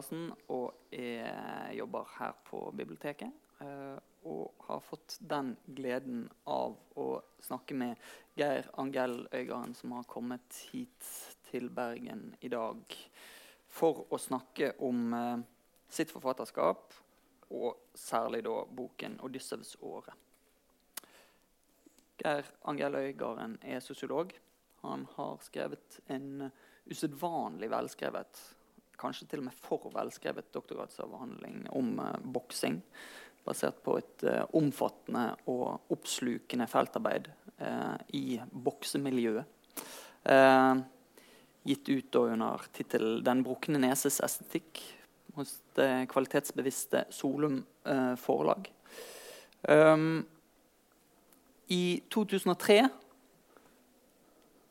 Jolarsen og jeg jobber her på biblioteket. Eh, og har fått den gleden av å snakke med Geir Angell Øygarden, som har kommet hit til Bergen i dag for å snakke om eh, sitt forfatterskap, og særlig da boken 'Odyssevsåret'. Geir Angell Øygarden er sosiolog. Han har skrevet en usedvanlig velskrevet, kanskje til og med for velskrevet doktorgradsavhandling om uh, boksing. Basert på et uh, omfattende og oppslukende feltarbeid uh, i boksemiljøet. gitt ut under tittelen 'Den brukne neses estetikk' hos det kvalitetsbevisste Solum forlag. I 2003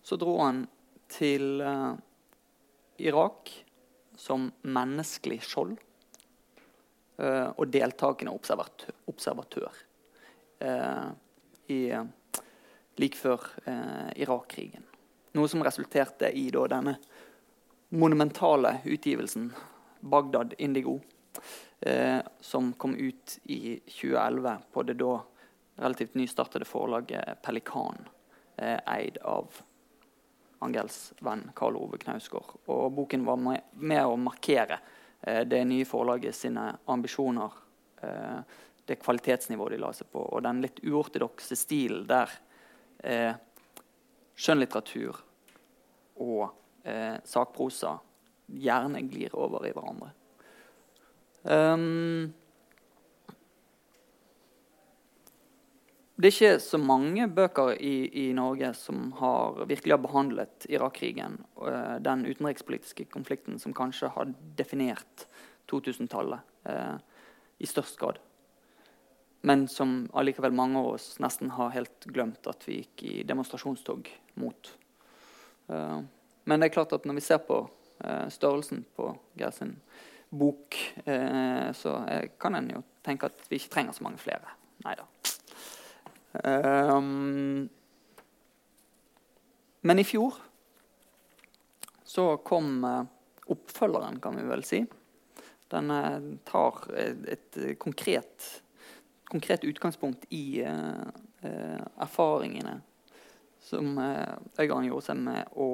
så dro han til Irak som menneskelig skjold uh, og deltakende observatør, uh, i, like før Irak-krigen. Noe som resulterte i da, denne monumentale utgivelsen 'Bagdad Indigo', som kom ut i 2011 på det da relativt nystartede forlaget Pelikan, eid av Angels venn Karl Ove Knausgård. Og boken var med, å markere eh, det nye forlaget sine ambisjoner, eh, det kvalitetsnivået de la seg på, og den litt uortodokse stilen der eh, skjønnlitteratur og eh, sakprosa gjerne glir over i hverandre. Um, Det er ikke så mange bøker i, i Norge som har virkelig har behandlet Irak-krigen, uh, den utenrikspolitiske konflikten som kanskje har definert 2000-tallet eh, i størst grad. Men som allikevel mange av oss nesten har helt glemt at vi gikk i demonstrasjonstog mot. Eh, men det er klart at når vi ser på størrelsen på Geir sin bok, så kan en jo tenke at vi ikke trenger så mange flere. Neida. Um, men i fjor så kom uh, oppfølgeren, kan vi vel si. Den uh, tar et, et konkret, konkret, utgangspunkt i uh, erfaringene som uh, Øygarden gjorde seg med å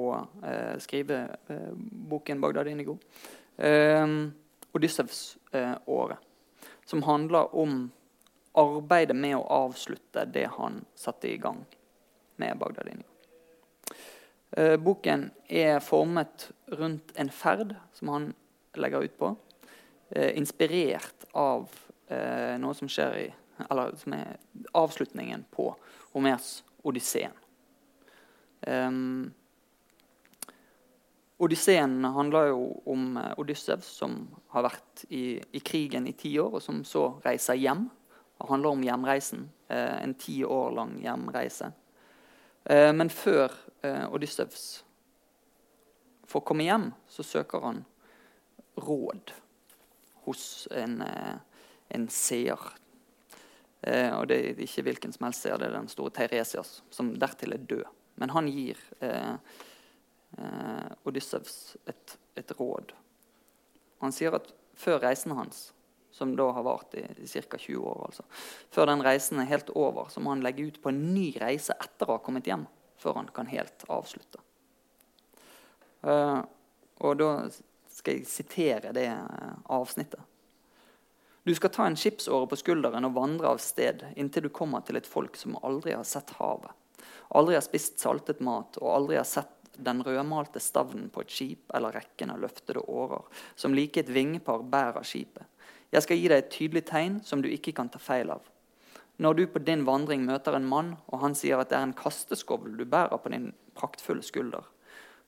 skrive boken 'Bagdad Inigo'. Uh, Odyssevs-året, som handler om arbeidet med å avslutte det han satte i gang med Bagdadini. Eh, boken er formet rundt en ferd som han legger ut på. Eh, inspirert av eh, noe som skjer i Eller som er avslutningen på Homers Odysseen. Um, Odysseen handler jo om Odyssevs som har vært i, i krigen i ti år, og som så reiser hjem det handler om hjemreisen. Eh, en ti år lang hjemreise. Eh, men før eh, Odyssevs får komme hjem, så søker han råd hos en, en seer. og det er ikke hvilken som helst seer, det er den store Teiresias, som dertil er død. Men han gir eh, Odyssevs et, et råd. Han sier at før reisen hans som da har vart i, i ca. 20 år. altså. Før den reisen er helt over, så må han legge ut på en ny reise etter å ha kommet hjem. Før han kan helt avslutte. Uh, og da skal jeg sitere det uh, avsnittet. Du skal ta en skipsåre på skulderen og vandre av sted inntil du kommer til et folk som aldri har sett havet, aldri har spist saltet mat og aldri har sett den rødmalte stavnen på et skip eller rekken av løftede årer, som like et vingepar bærer skipet. Jeg skal gi deg et tydelig tegn som du ikke kan ta feil av. Når du på din vandring møter en mann, og han sier at det er en kasteskovl du bærer på din praktfulle skulder,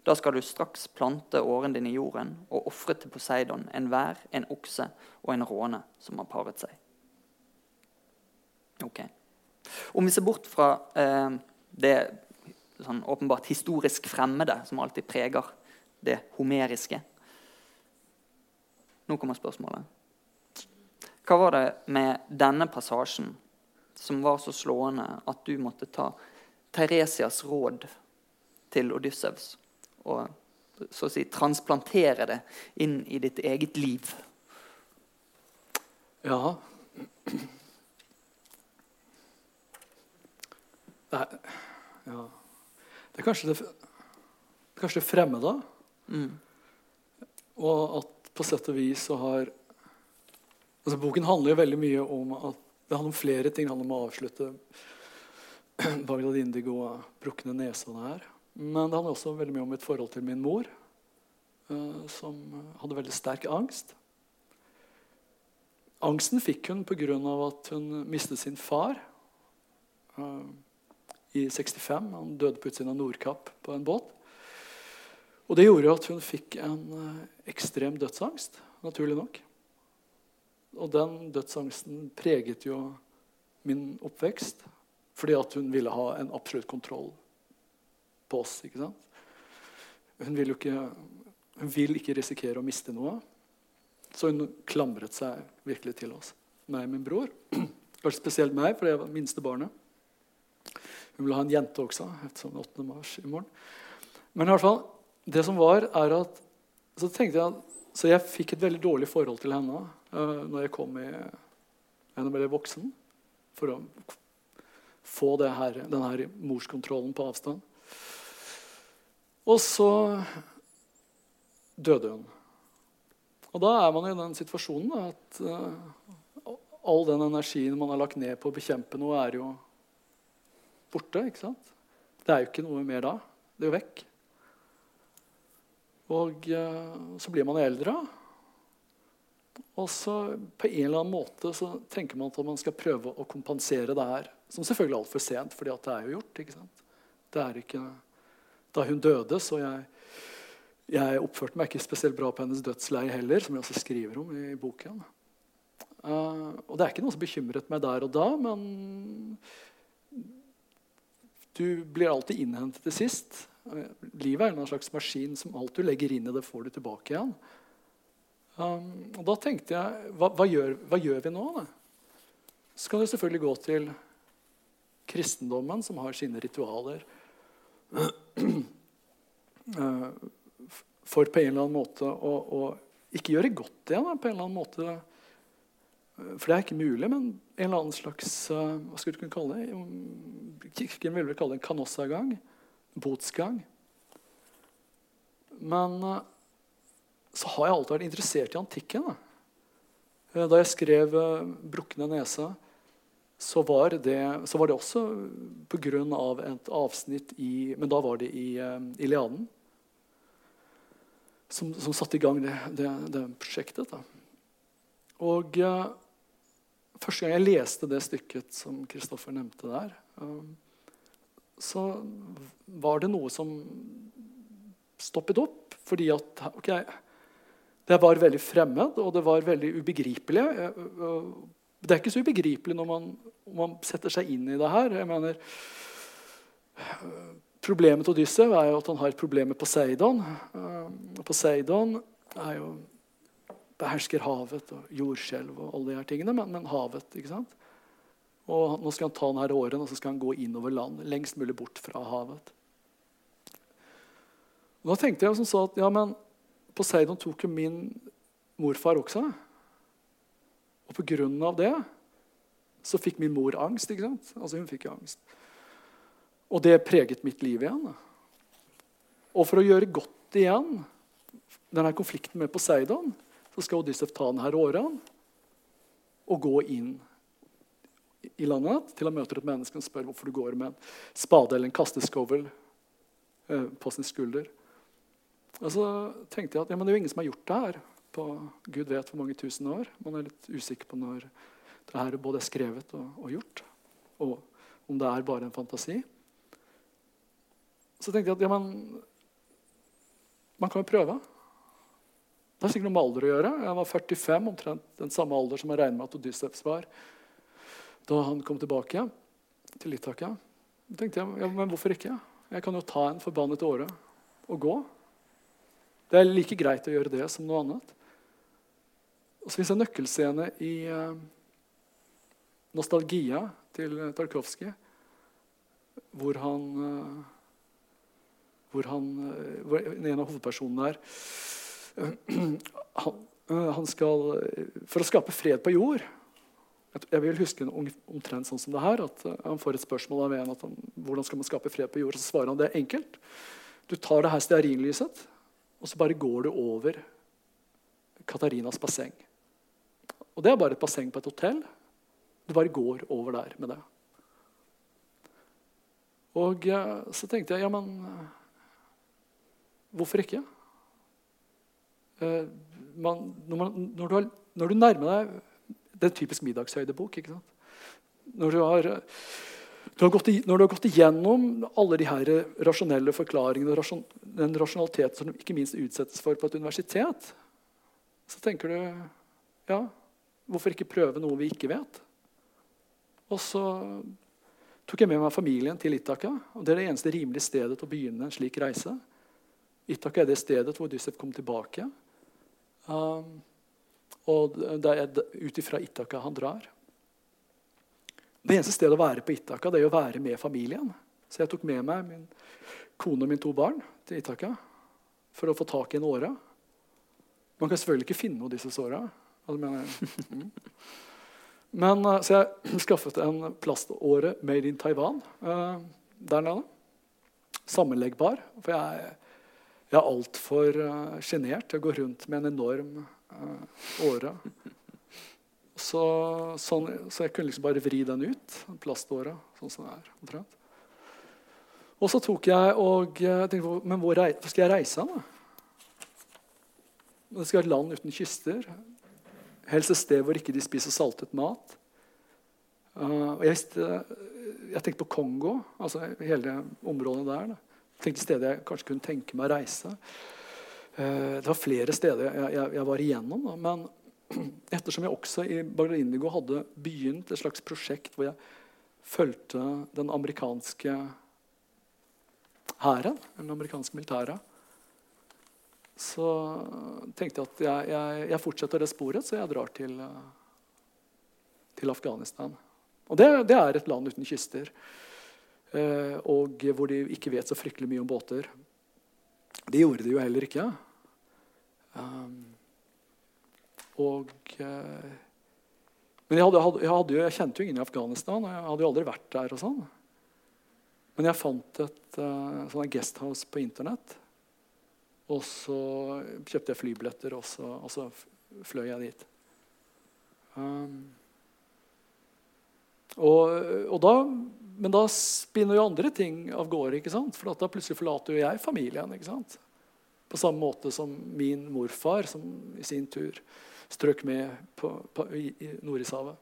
da skal du straks plante åren din i jorden og ofre til Poseidon en vær, en okse og en råne som har paret seg. Ok. Om vi ser bort fra eh, det sånn åpenbart historisk fremmede som alltid preger det homeriske Nå kommer spørsmålet. Hva var det med denne passasjen som var så slående at du måtte ta Teresias råd til Odyssevs og så å si transplantere det inn i ditt eget liv? Ja Det er, ja. det er kanskje det, kanskje det fremmede. Mm. Og at på sett og vis så har altså Boken handler jo veldig mye om at det handler om flere ting. Det handler om å avslutte Bagdad Indigo og brukne nesa der. Men det handler også veldig mye om et forhold til min mor, uh, som hadde veldig sterk angst. Angsten fikk hun pga. at hun mistet sin far uh, i 65. Han døde på utsiden av Nordkapp på en båt. Og det gjorde at hun fikk en uh, ekstrem dødsangst, naturlig nok. Og den dødsangsten preget jo min oppvekst fordi at hun ville ha en absolutt kontroll på oss. ikke sant? Hun vil jo ikke, hun vil ikke risikere å miste noe. Så hun klamret seg virkelig til oss. Meg og min bror. Kanskje spesielt meg, for jeg var minste barnet. Hun ville ha en jente også, ettersom 8. mars i morgen. Men i hvert fall, det som var, er at Så tenkte jeg så jeg fikk et veldig dårlig forhold til henne uh, når jeg kom i, jeg ble voksen. For å få her, denne morskontrollen på avstand. Og så døde hun. Og da er man i den situasjonen at uh, all den energien man har lagt ned på å bekjempe noe, er jo borte. ikke sant? Det er jo ikke noe mer da. Det er jo vekk. Og uh, så blir man eldre. Og så på en eller annen måte så tenker man at man skal prøve å kompensere det her. Som selvfølgelig er altfor sent, fordi det er jo gjort. ikke sant? Det er ikke... Da hun døde, så jeg, jeg oppførte meg ikke spesielt bra på hennes dødsleie heller, som jeg også skriver om i boken. Uh, og det er ikke noe som bekymret meg der og da, men du blir alltid innhentet til sist. Livet er en slags maskin som alt du legger inn i det, får du tilbake igjen. Um, og da tenkte jeg hva, hva, gjør, hva gjør, vi nå? Da? Så kan du selvfølgelig gå til kristendommen, som har sine ritualer. Uh, for på en eller annen måte å, å ikke gjøre godt igjen. på en eller annen måte. Uh, for det er ikke mulig, men en eller annen slags uh, hva skulle du kunne kalle det? Kirken ville vel kalle det en kanossagang. Botsgang. Men så har jeg alltid vært interessert i antikken. Da, da jeg skrev 'Brukne nese', så var det, så var det også pga. et avsnitt i Men da var det i Iliaden. Som, som satte i gang det, det, det prosjektet. Da. Og uh, første gang jeg leste det stykket som Kristoffer nevnte der, um, så var det noe som stoppet opp. Fordi at okay, det var veldig fremmed, og det var veldig ubegripelig. Det er ikke så ubegripelig når man, man setter seg inn i det her. Jeg mener, Problemet til Odyssev er jo at han har et problem med Poseidon. Poseidon er jo behersker havet og jordskjelv og alle de her tingene, men, men, havet. ikke sant? Og Nå skal han ta denne åren og så skal han gå innover land, lengst mulig bort fra havet. Og da tenkte jeg som sa at ja, men Poseidon tok jo min morfar også. Og på grunn av det så fikk min mor angst. ikke sant? Altså hun fikk angst. Og det preget mitt liv igjen. Og for å gjøre godt igjen denne konflikten med Poseidon, så skal Odyssef ta denne åren og gå inn i landet til han møter et menneske og spør hvorfor du går med en spade eller en kasteskovel eh, på sin skulder. Og så tenkte jeg at ja, det er jo ingen som har gjort det her på Gud vet hvor mange tusen år. Man er litt usikker på når det her både er skrevet og, og gjort. Og om det er bare en fantasi. Så tenkte jeg at ja, men man kan jo prøve. Det har sikkert noe med alder å gjøre. Jeg var 45, omtrent den samme alder som jeg regner med at Odyssevs var da han kom tilbake til Litakia. Da tenkte jeg, ja, men hvorfor ikke? Jeg kan jo ta en forbannet åre og gå. Det er like greit å gjøre det som noe annet. Og så fins en nøkkelscene i uh, 'Nostalgia' til Tarkovskij, hvor han uh, hvor, han, eh, hvor en av hovedpersonene der han, eh, han, skal For å skape fred på jord Jeg vil huske en omtrent sånn som det her. at Han får et spørsmål av en om hvordan skal man skape fred på jord. Så svarer han det er enkelt. Du tar det her stearinlyset, og så bare går du over Katarinas basseng. Og det er bare et basseng på et hotell. Du bare går over der med det. Og så tenkte jeg ja, men hvorfor ikke? Uh, man, når, man, når, du har, når, du nærmer deg Det er en typisk middagshøydebok. ikke sant? Når du, har, du har gått, når du har gått igjennom alle de her rasjonelle forklaringene rasjon, den rasjonaliteten som du ikke minst utsettes for på et universitet, så tenker du ja, hvorfor ikke prøve noe vi ikke vet? Og så tok jeg med meg familien til Itaka. og Det er det eneste rimelige stedet å begynne en slik reise. Itaka er det stedet hvor Dysef kom tilbake. Um, og det er ut ifra Itaka han drar. Det eneste stedet å være på Itaka det er å være med familien. Så jeg tok med meg min kone og mine to barn til Itaka for å få tak i en åre. Man kan selvfølgelig ikke finne noe av disse såra. Men, eh, så jeg skaffet en plaståre made in Taiwan uh, der nede. Sammenleggbar. For jeg, jeg er altfor uh, sjenert til å gå rundt med en enorm uh, åre. Så, sånn, så, jeg kunne liksom bare vri den ut, plaståra, sånn som det er. omtrent. Og så tok jeg og tenkte Men hvor, skal jeg reise hen? Det skal være et land uten kyster. Helst et sted hvor ikke de spiser saltet mat. Uh, jeg, visste, jeg, tenkte på Kongo, altså hele området der. Da. Jeg tenkte stedet jeg kanskje kunne tenke meg å reise. Uh, det var flere steder jeg, jeg, jeg var igjennom. Da. Men ettersom jeg også i Bagdad Indigo hadde begynt et slags prosjekt hvor jeg fulgte den amerikanske hæren, den amerikanske militæret, så tenkte jeg at jeg, jeg, jeg, fortsetter det sporet, så jeg drar til, til Afghanistan. Og det, det, er et land uten kyster, eh, og hvor de ikke vet så fryktelig mye om båter. Det gjorde de jo heller ikke. Um, og uh, Men jeg, hadde, jeg, hadde, jeg, kjente jo ingen i Afghanistan, og jeg hadde jo aldri vært der. og sånn. Men jeg fant et uh, sånn guesthouse på Internett og så kjøpte jeg flybilletter, og så, og så fløy jeg dit. Um, og, og da, men da spinner jo andre ting av gårde. ikke sant? For da plutselig forlater jo jeg familien. ikke sant? På samme måte som min morfar, som i sin tur strøk med på, på, i, i Nordishavet.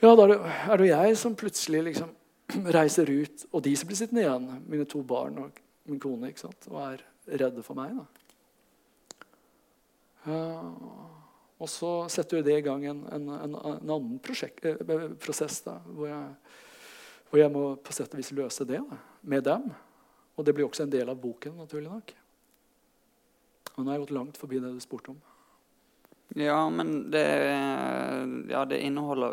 Ja, da er det, er jeg som plutselig liksom reiser ut, og de som blir sittende igjen, mine to barn og min kone, ikke sant? og er redde for meg. Ja, og så setter det i gang en, en, en, en annen prosjekt, eh, prosess da, hvor, jeg, hvor, jeg, må på sett og vis løse det da, med dem. Og det blir også en del av boken. naturlig nok. Og nå har jeg gått langt forbi det du spurte om. Ja, men det, ja, det,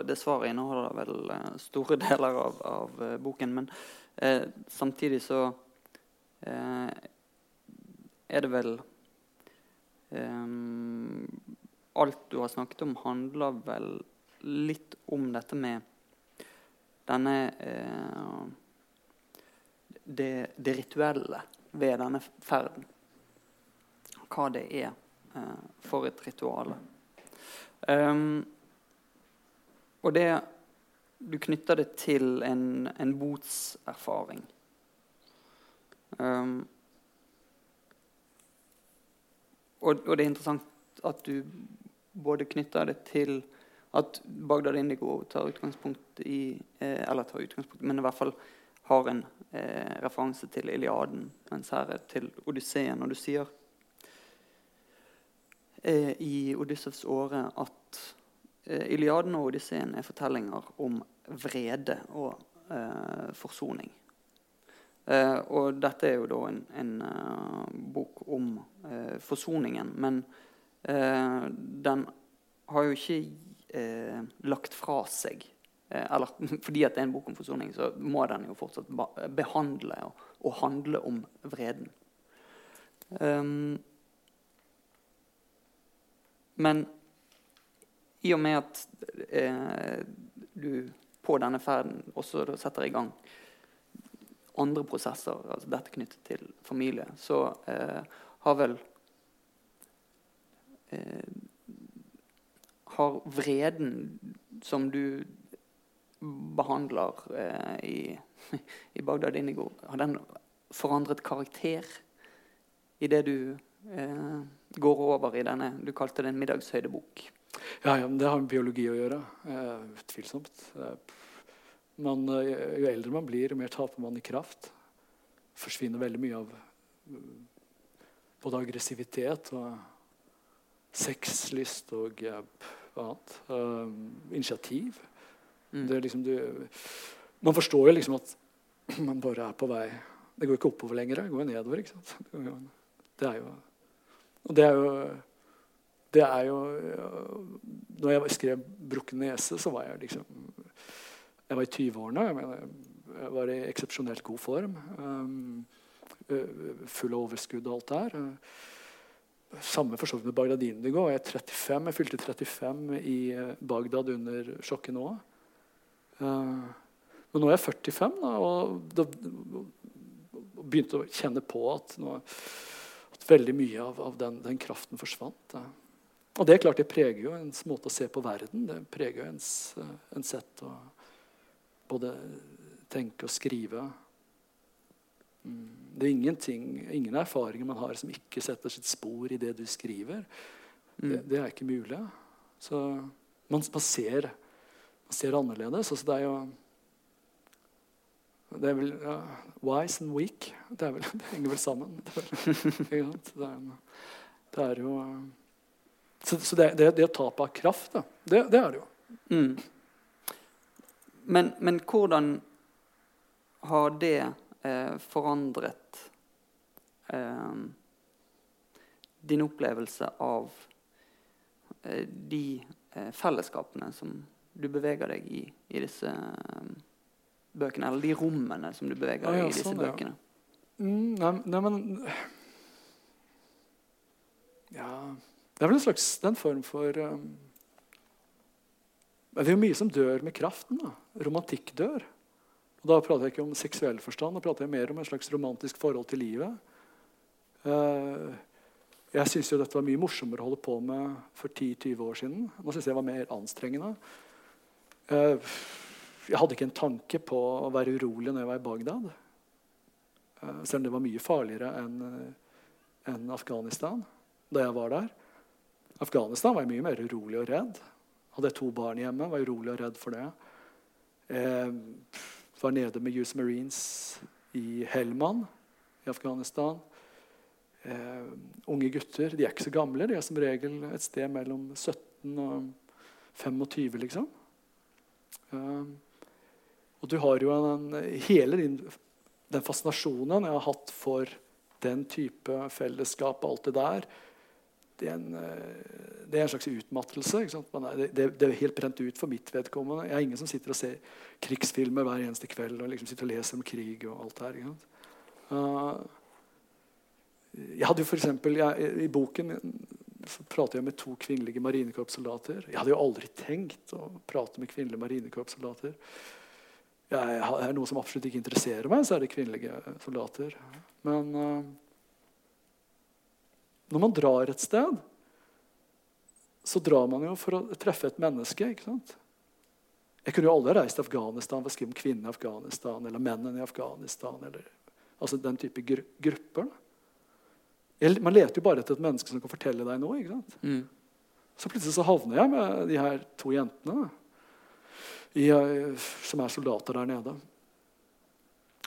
det svaret inneholder vel uh, store deler av, av uh, boken. Men eh, samtidig så er det vel eh, Alt du har snakket om, handler vel litt om dette med denne uh, det, det, rituelle ved denne ferden. Hva det er eh, for et ritual. Um, og det Du knytter det til en, en botserfaring. Um, og, og, det er interessant at du både knytter det til at Bagdad Indigo tar utgangspunkt i eh, Eller tar utgangspunkt, men i hvert fall har en eh, referanse til Iliaden, mens her er til Odysseen. Og du sier eh, i Odyssevs åre at eh, Iliaden og Odysseen er fortellinger om vrede og eh, forsoning. Uh, og dette er jo da en, en uh, bok om uh, forsoningen. Men den har jo ikke lagt fra seg eh, Eller fordi det er en bok om forsoning, så må den jo fortsatt behandle og, og handle om vreden. Um, men i og med at eh, du på denne ferden også setter i gang andre prosesser, altså dette knyttet til familie, så eh, har vel eh, Har vreden som du behandler eh, i, i Bagdad Indigo, har den forandret karakter i det du eh, går over i denne Du kalte det en middagshøydebok. Ja, ja, det har med biologi å gjøre. Eh, utvilsomt. Man, eh, jo eldre man blir, jo mer taper man i kraft. forsvinner veldig mye av både aggressivitet og sexlyst og annet. Initiativ. Mm. Liksom du, man forstår jo liksom at man bare er på vei Det går ikke oppover lenger, det går nedover. ikke sant? Det er jo Og det er jo det er jo Når jeg skrev 'Brukken nese', så var jeg liksom Jeg var i 20-årene. Jeg, var i eksepsjonelt god form. Um, full av overskudd og alt det her. Samme for så vidt med Bagdad Indigo. Jeg er 35. Jeg fylte 35 i Bagdad under sjokket nå. Men nå er jeg 45 da, og, da, begynte å kjenne på at, nå, veldig mye av, av den, den, kraften forsvant. Og det er klart det preger jo ens måte å se på verden. Det preger jo ens, uh, ens sett å både tenke og skrive. Mm. Det er ingen erfaringer man har som ikke setter sitt spor i det du skriver. Mm. Det, det, er ikke mulig. Så man, man, ser, man ser, annerledes. Altså, det er jo det er vel uh, Wise and weak. Det, vel, det henger vel sammen. Det er, det er, det er jo Så, så det, det, det tapet av kraft, da, det, er det jo. Mm. Men, men hvordan har det eh, forandret eh, din opplevelse av eh, de eh, fellesskapene som du beveger deg i i disse eh, bøkene? Eller de rommene som du beveger deg ja, ja, i disse sånn, bøkene? Mm, nei, nei, men Ja Det er vel en slags den form for um, Det er jo mye som dør med kraften. da. Romantikk dør. Og Da prater jeg ikke om seksuell forstand, da prater jeg mer om en slags romantisk forhold til livet. Uh, jeg syns dette var mye morsommere å holde på med for 10-20 år siden. Nå syns jeg det var mer anstrengende. Uh, jeg hadde ikke en tanke på å være urolig når jeg var i Bagdad. Uh, selv om det var mye farligere enn en Afghanistan da jeg var der. Afghanistan var jeg mye mer urolig og redd. Hadde jeg to barn hjemme, var jeg urolig og redd for det. Eh, var nede med US Marines i Helman i Afghanistan. Eh, unge gutter. De er ikke så gamle. De er som regel et sted mellom 17 og 25, liksom. Eh, og du har jo en, hele din, den fascinasjonen jeg har hatt for den type fellesskap og alt det der, det er, en, eh, det er en, slags utmattelse. Det, det, det, er helt brent ut for mitt vedkommende. Jeg er ingen som sitter og ser krigsfilmer hver eneste kveld og liksom sitter og leser om krig og alt det her. Uh, jeg hadde jo for eksempel, jeg, I boken så prater jeg med to kvinnelige marinekorpssoldater. Jeg hadde jo aldri tenkt å prate med kvinnelige marinekorpssoldater. Jeg, er noe som absolutt ikke interesserer meg, så er det kvinnelige soldater. Men uh, når man drar et sted, så drar man jo for å treffe et menneske. ikke sant? Jeg kunne jo aldri reist til Afghanistan for å skrive om kvinnene i Afghanistan eller mennene i Afghanistan. Eller, altså den type gru grupper. Man leter jo bare etter et menneske som kan fortelle deg noe. ikke sant? Mm. Så plutselig så havner jeg med de her to jentene i, som er soldater der nede.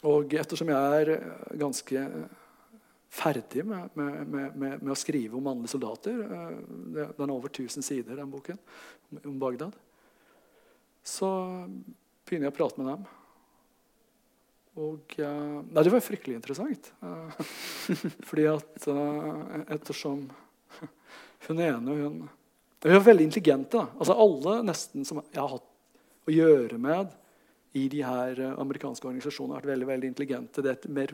Og ettersom jeg er ganske ferdig med, med, med, med, å skrive om mannlige soldater. Eh, den er over 1000 sider, den boken, om Bagdad. Så begynner jeg å prate med dem. Og Nei, det var fryktelig interessant. Fordi at ettersom hun ene hun, Hun er veldig intelligente. Altså Alle nesten som jeg har hatt å gjøre med i de her eh, amerikanske organisasjonene har vært veldig veldig intelligente. Det er et, mer,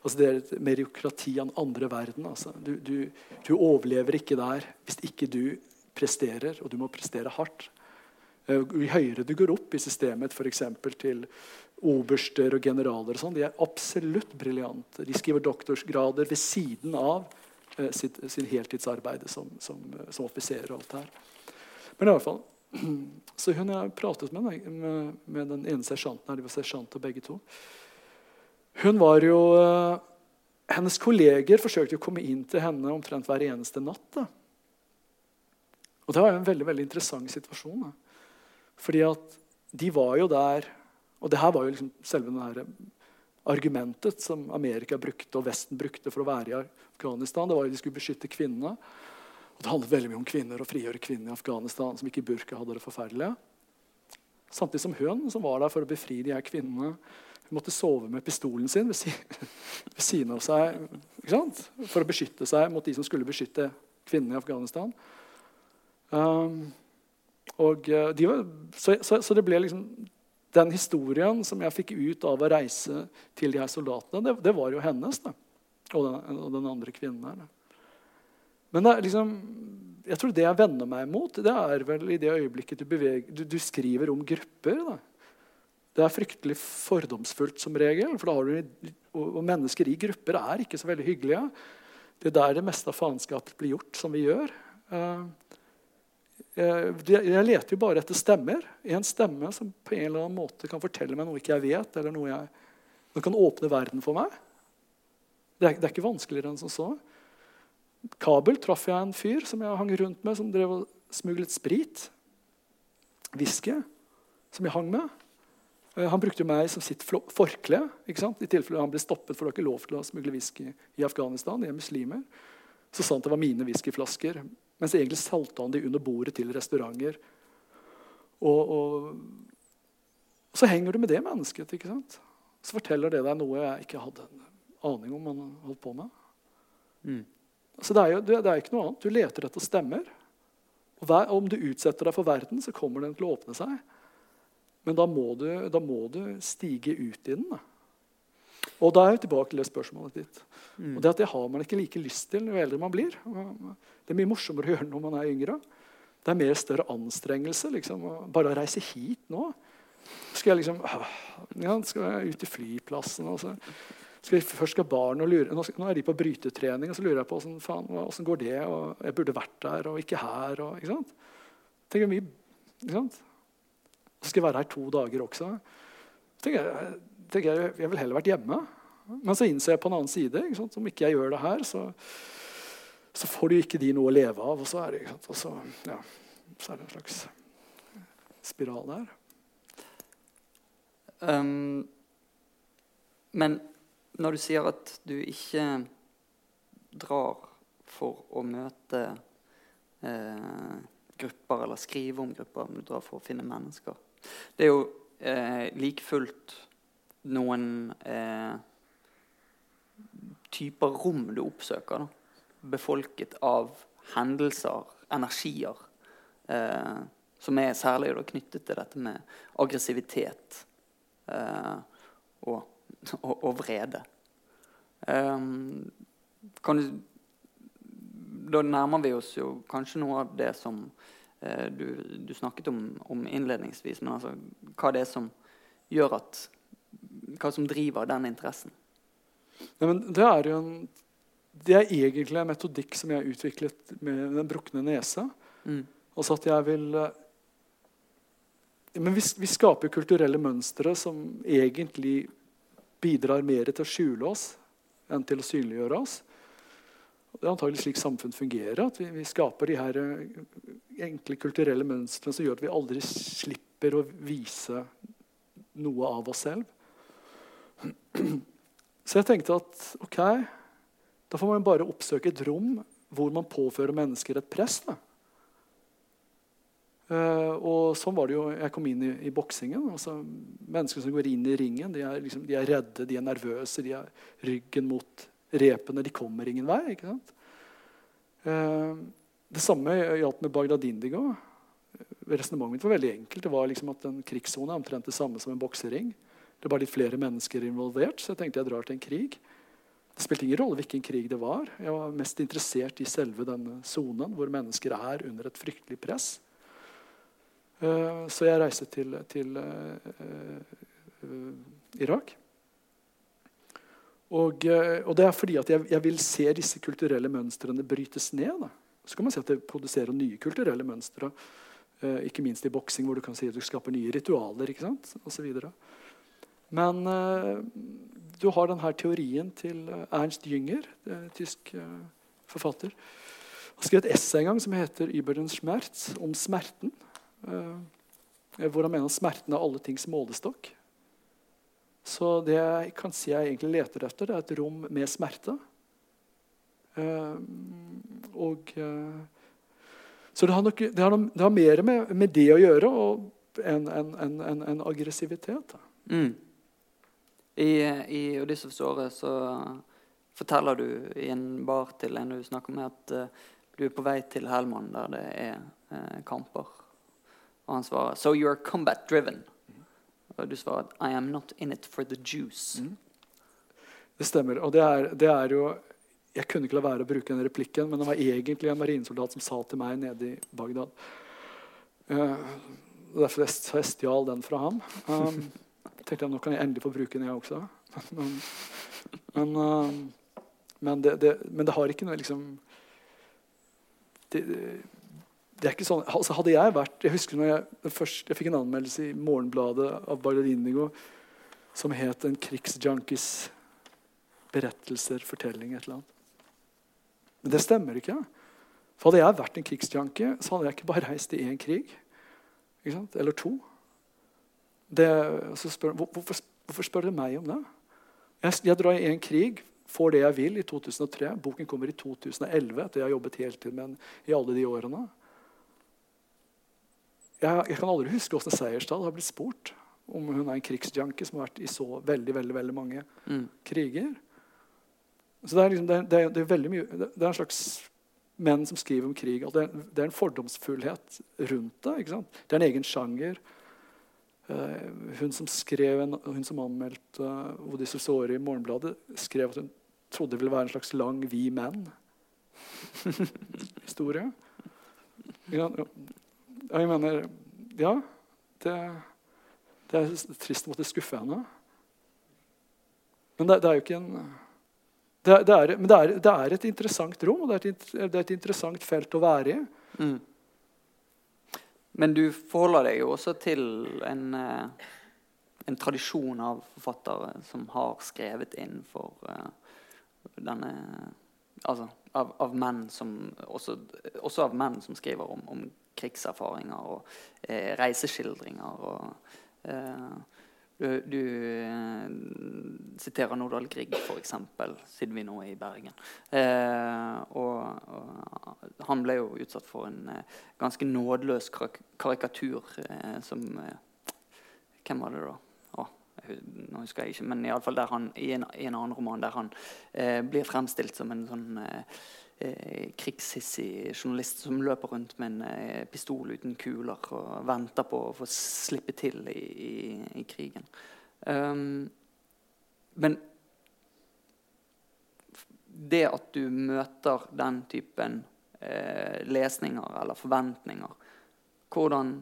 altså er et meriokrati av den andre verden. Altså. Du, du, du, overlever ikke der hvis ikke du presterer, og du må prestere hardt. Uh, jo høyere du går opp i systemet, f.eks. til oberster og generaler, og sånt, de er absolutt briljante. De skriver doktorsgrader ved siden av eh, sitt, sin heltidsarbeid som, som, som offiser. og alt her. Men i alle fall, så hun har pratet med, med, med den ene sersjanten her. De var sersjanter begge to. Hun var jo uh, Hennes kolleger forsøkte å komme inn til henne omtrent hver eneste natt. Da. Og Det var en veldig veldig interessant situasjon. Da. Fordi at de var jo der Og det her var jo liksom selve det argumentet som Amerika brukte og Vesten brukte for å være i Afghanistan. Det var jo De skulle beskytte kvinnene. Og Det handlet veldig mye om kvinner og frigjøre kvinner i Afghanistan som ikke burka hadde det forferdelig. Samtidig som hun, som var der for å befri de her kvinnene, hun måtte sove med pistolen sin ved, siden av seg for å beskytte seg mot de som skulle beskytte kvinnene i Afghanistan. Um, og eh, de var, så, så, så, det ble liksom Den historien som jeg fikk ut av å reise til de her soldatene, det, det var jo hennes. Da, og, den, og den andre kvinnen her. Da. Men liksom, jeg tror det jeg vender meg mot, det er vel i det øyeblikket du, beveger, du, du skriver om grupper. Da. Det er fryktelig fordomsfullt som regel. for du, og, mennesker i grupper er ikke så veldig hyggelige. Det er der det meste av faenskapet blir gjort, som vi gjør. Uh, jeg leter jo bare etter stemmer. En stemme som på en eller annen måte kan fortelle meg noe ikke jeg vet, eller noe jeg, som kan åpne verden for meg. Det er, det er ikke vanskeligere enn som så. Kabel traff jeg en fyr som jeg hang rundt med, som drev og smuglet sprit. Whisky, som jeg hang med. Eh, han brukte meg som sitt forkle i tilfelle han ble stoppet. for det var ikke lov til å smugle whisky i Afghanistan. De er muslimer. Så sa han at det var mine whiskyflasker. Mens egentlig salta han de under bordet til restauranter. Og, og, så henger du med det mennesket. ikke sant? Så forteller det deg noe jeg ikke hadde en aning om han holdt på med. Mm. Så det er jo det er ikke noe annet. Du leter etter stemmer. Og hver, om du utsetter deg for verden, så kommer den til å åpne seg. Men da må du, da må du stige ut i den. Da. Og da er jeg tilbake til det spørsmålet ditt. Mm. Og det, at det har man ikke like lyst til jo eldre man blir. Det er mye morsommere å gjøre når man er yngre. Det er mer større anstrengelse. Liksom. Bare å reise hit nå Skal jeg liksom ja, skal jeg ut i flyplassen? og så skal først skal barn og lure, nå, er de på brytetrening, og så lurer jeg på hvordan går det. og Jeg burde vært der og ikke her. Og, ikke sant? Tenker mye, ikke sant? Så skal jeg være her to dager også. Tenker jeg, tenker jeg, jeg vil heller vært hjemme. Men så innser jeg på en annen side ikke sant? om ikke jeg gjør det her, så, så får de ikke de noe å leve av. Og så er det, ikke sant? Og så, ja, så er det en slags spiral der. Um, men når du sier at du ikke drar for å møte eh, grupper eller skrive om grupper, men du drar for å finne mennesker Det er jo eh, like fullt noen eh, typer rom du oppsøker. Da. Befolket av hendelser, energier, eh, som er særlig da, knyttet til dette med aggressivitet eh, og og, og vrede. Um, du, da nærmer vi oss jo kanskje noe av det som uh, du, du, snakket om, om, innledningsvis. Men altså, hva det er som gjør at Hva som driver den interessen? Ja, det er jo en det er egentlig en metodikk som jeg har utviklet med den brukne nese. Mm. Altså at jeg vil eh, Men vi, vi skaper kulturelle mønstre som egentlig bidrar mer til å skjule oss enn til å synliggjøre oss. Det er antagelig slik samfunn fungerer. at Vi, vi skaper de her uh, enkle kulturelle mønstrene som gjør at vi aldri slipper å vise noe av oss selv. Så jeg tenkte at ok, da får man bare oppsøke et rom hvor man påfører mennesker et press. da. Uh, og sånn var det jo jeg kom inn i, i boksingen. Altså, mennesker som går inn i ringen, de er, liksom, de er, redde, de er nervøse, de har ryggen mot repene. De kommer ingen vei. ikke Uh, det samme gjaldt med Bagdad Indigo. Resonnementet mitt var veldig enkelt. Det var liksom at En krigssone er omtrent det samme som en boksering. Det er bare litt flere mennesker involvert, så jeg tenkte jeg drar til en krig. Det spilte ingen rolle hvilken krig det var. Jeg var mest interessert i selve denne sonen, hvor mennesker er under et fryktelig press. Uh, så jeg reiste til, til uh, uh, Irak. Og, og, det er fordi at jeg, jeg, vil se disse kulturelle mønstrene brytes ned. Da. Så kan man si at det produserer nye kulturelle mønstre. ikke minst i boksing, hvor du kan si at du skaper nye ritualer. ikke sant? Videre. Men eh, du har denne teorien til eh, Ernst Jünger, tysk uh, forfatter. Han skrev et essay en gang som heter 'Über den Schmerz', om smerten. Uh, hvor han mener smerten er alle tings målestokk. Så det jeg kan si jeg egentlig leter etter, det er et rom med smerte. og Så det har, nok, det har, det har mer med, med, det å gjøre enn en, en, en, aggressivitet. Mm. I, i Odyssevs åre så forteller du i en bar til en du snakker med, at du er på vei til Helmand der det er kamper. Og han svarer So you are combat driven. Og du svarer I am not in it for the juice. Mm. Det stemmer. Og det er, det er, jo Jeg kunne ikke la være å bruke den replikken, men det var egentlig en marinesoldat som sa til meg nede i Bagdad. Uh, derfor jeg stjal den fra ham. Um, tenkte jeg nå kan jeg endelig få bruke den, jeg også. Men, men, uh, men, det, det, men det, har ikke noe liksom det, det, er ikke sånn, altså Hadde jeg vært Jeg husker når jeg, først, jeg fikk en anmeldelse i Morgenbladet av Ballerinigo som het 'En krigsjunkies berettelser, fortelling', et eller annet. Men det stemmer ikke. For Hadde jeg vært en krigsjunkie, så hadde jeg ikke bare reist i én krig. Eller to. Det, spør, hvorfor, hvorfor, spør dere meg om det? Jeg, jeg drar i en krig, får det jeg vil i 2003. Boken kommer i 2011, etter jeg har jobbet heltid med den i alle de årene. Jeg, jeg kan aldri huske Åsne Seierstad har blitt spurt om hun er en krigsjunkie som har vært i så veldig veldig, veldig mange mm. kriger. Så det er, liksom, det, er, det, er, det er, veldig mye, det er en slags menn som skriver om krig. Det er, det er en fordomsfullhet rundt det. Det er en egen sjanger. Uh, hun som skrev en, hun som anmeldte uh, Odysseus Åre i Morgenbladet, skrev at hun trodde det ville være en slags lang vi menn-historie. Ja, jeg mener Ja, det, det, er trist å måtte skuffe henne. Men det, det er jo ikke en det, det, er, men er, det er, et interessant rom, og det er et, er et interessant felt å være i. Mm. Men du forholder deg jo også til en, eh, en tradisjon av forfattere som har skrevet innenfor uh, denne Altså av, av, menn som også, også, av menn som skriver om, om krigserfaringer og eh, reiseskildringer. og eh, du, du eh, siterer Nordahl Grieg, f.eks., siden vi nå er i Bergen. Eh, og, og, han ble jo utsatt for en eh, ganske nådeløs karikatur eh, som Hvem var det, da? Nå husker jeg ikke, men i, alle fall der han, i, en, i en annen roman der han eh, blir fremstilt som en sånn eh, krigshissig journalist som løper rundt med en eh, pistol uten kuler og venter på å få slippe til i, i, i krigen. Um, men det at du møter den typen eh, lesninger eller forventninger, hvordan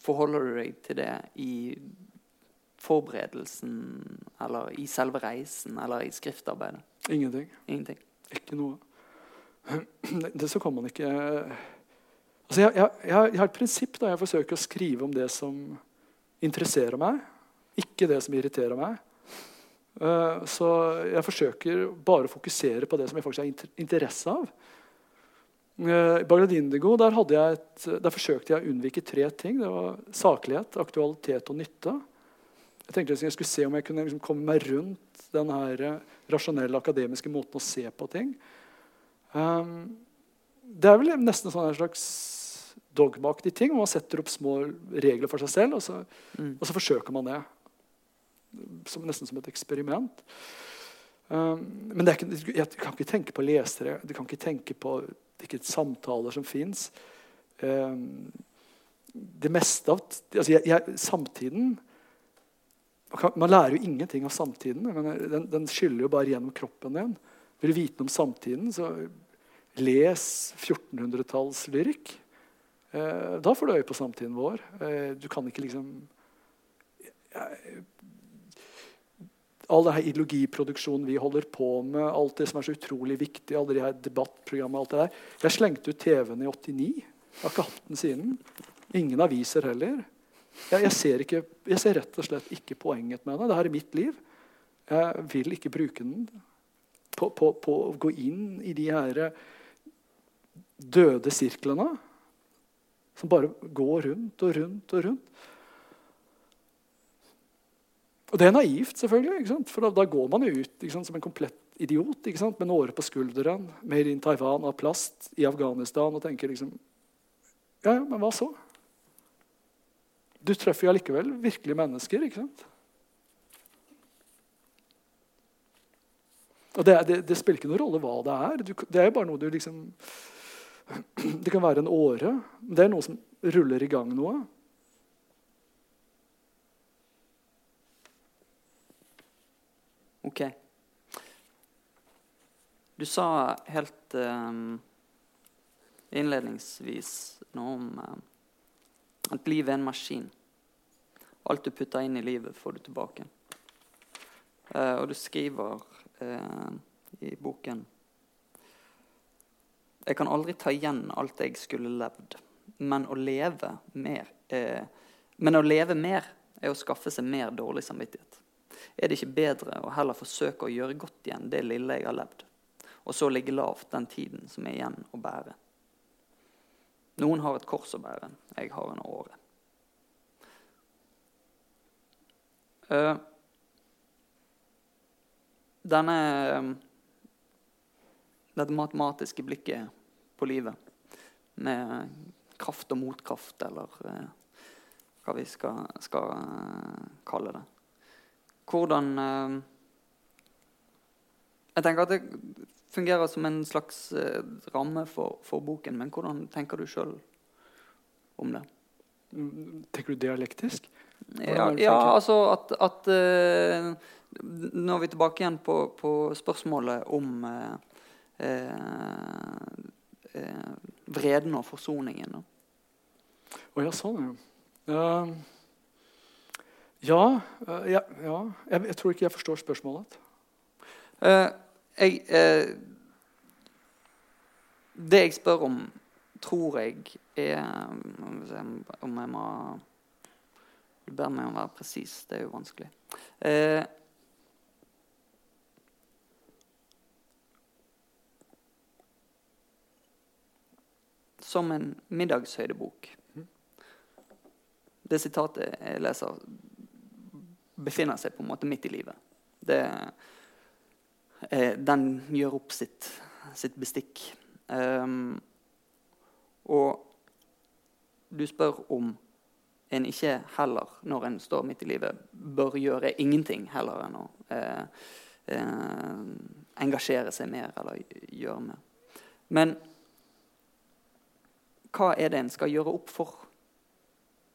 forholder du deg til det i forberedelsen eller i selve reisen eller i skriftarbeidet? Ingenting. Ingenting. Ikke noe. Det så kan man ikke altså jeg, jeg, jeg, har et prinsipp da jeg forsøker å skrive om det som interesserer meg, ikke det som irriterer meg. Uh, så jeg forsøker bare å fokusere på det som jeg faktisk har interesse av. Uh, I Bagdad Indigo der, et, der, forsøkte jeg å unnvike tre ting. Det var saklighet, aktualitet og nytte. Jeg tenkte at jeg skulle se om jeg kunne liksom komme meg rundt den her rasjonelle, akademiske måten å se på ting. Um, det er vel nesten sånn en slags dogmaaktig ting. Man setter opp små regler for seg selv, og så, mm. og så forsøker man det. Som, nesten som et eksperiment. Um, men ikke, jeg kan ikke tenke på lesere, du kan ikke tenke på hvilke samtaler som fins. Um, det meste av altså jeg, jeg, Samtiden Man lærer jo ingenting av samtiden. Den, den skyller jo bare gjennom kroppen din. Vil du vite om samtiden, så les 1400-tallslyrikk. Eh, da får du øye på samtiden vår. Eh, du kan ikke liksom all denne ideologiproduksjonen vi holder på med, alt det som er så utrolig viktig, alle de her debattprogrammene, alt det der. Jeg slengte ut TV-en i 89. Jeg har ikke hatt den siden. Ingen aviser heller. Jeg, jeg, ser ikke, jeg, ser rett og slett ikke poenget med det. Det her er mitt liv. Jeg vil ikke bruke den på, på, på å gå inn i de her døde sirklene som bare går rundt og rundt og rundt. Og det er naivt, selvfølgelig. For da, da, går man jo ut sant, som en komplett idiot med en åre på skulderen, mer inn Taiwan av plast i Afghanistan og tenker liksom Ja, ja, men hva så? Du treffer jo allikevel virkelige mennesker, ikke sant? Og det, det, det, spiller ikke noen rolle hva det er. Du, det er jo bare noe du liksom Det kan være en åre. Det er noe som ruller i gang noe. Ok. Du sa helt um, innledningsvis noe om um, at livet er en maskin. Alt du putter inn i livet, får du tilbake. Uh, og du skriver uh, i boken Jeg kan aldri ta igjen alt jeg skulle levd, men å leve mer eh, Men å leve mer er å skaffe seg mer dårlig samvittighet. Er det ikke bedre å heller forsøke å gjøre godt igjen det lille jeg har levd, og så ligge lavt den tiden som er igjen å bære? Noen har et kors å bære, jeg har en åre. Uh, denne Dette matematiske blikket på livet med kraft og motkraft, eller uh, hva vi skal, skal uh, kalle det hvordan eh, Jeg tenker at det fungerer som en slags eh, ramme for, for boken, men hvordan tenker du sjøl om det? Tenker du dialektisk? Ja, ja, altså at, at uh, Nå er vi tilbake igjen på, på spørsmålet om uh, uh, vreden og forsoningen. Å oh, ja, sånn, ja. Ja, eh, ja, ja. Jeg, jeg, tror ikke jeg forstår spørsmålet. Jeg, det jeg spør om, tror jeg er Om jeg må Du ber meg om å være presis. Det er jo vanskelig. Eh, som en middagshøydebok. Det sitatet jeg leser befinner seg på en måte midt i livet. Det, eh, den gjør opp sitt, sitt bestikk. Um, og du spør om en ikke heller, når en står midt i livet, bør gjøre ingenting heller enn å eh, eh, engasjere seg mer eller gjøre mer. Men hva er det en skal gjøre opp for?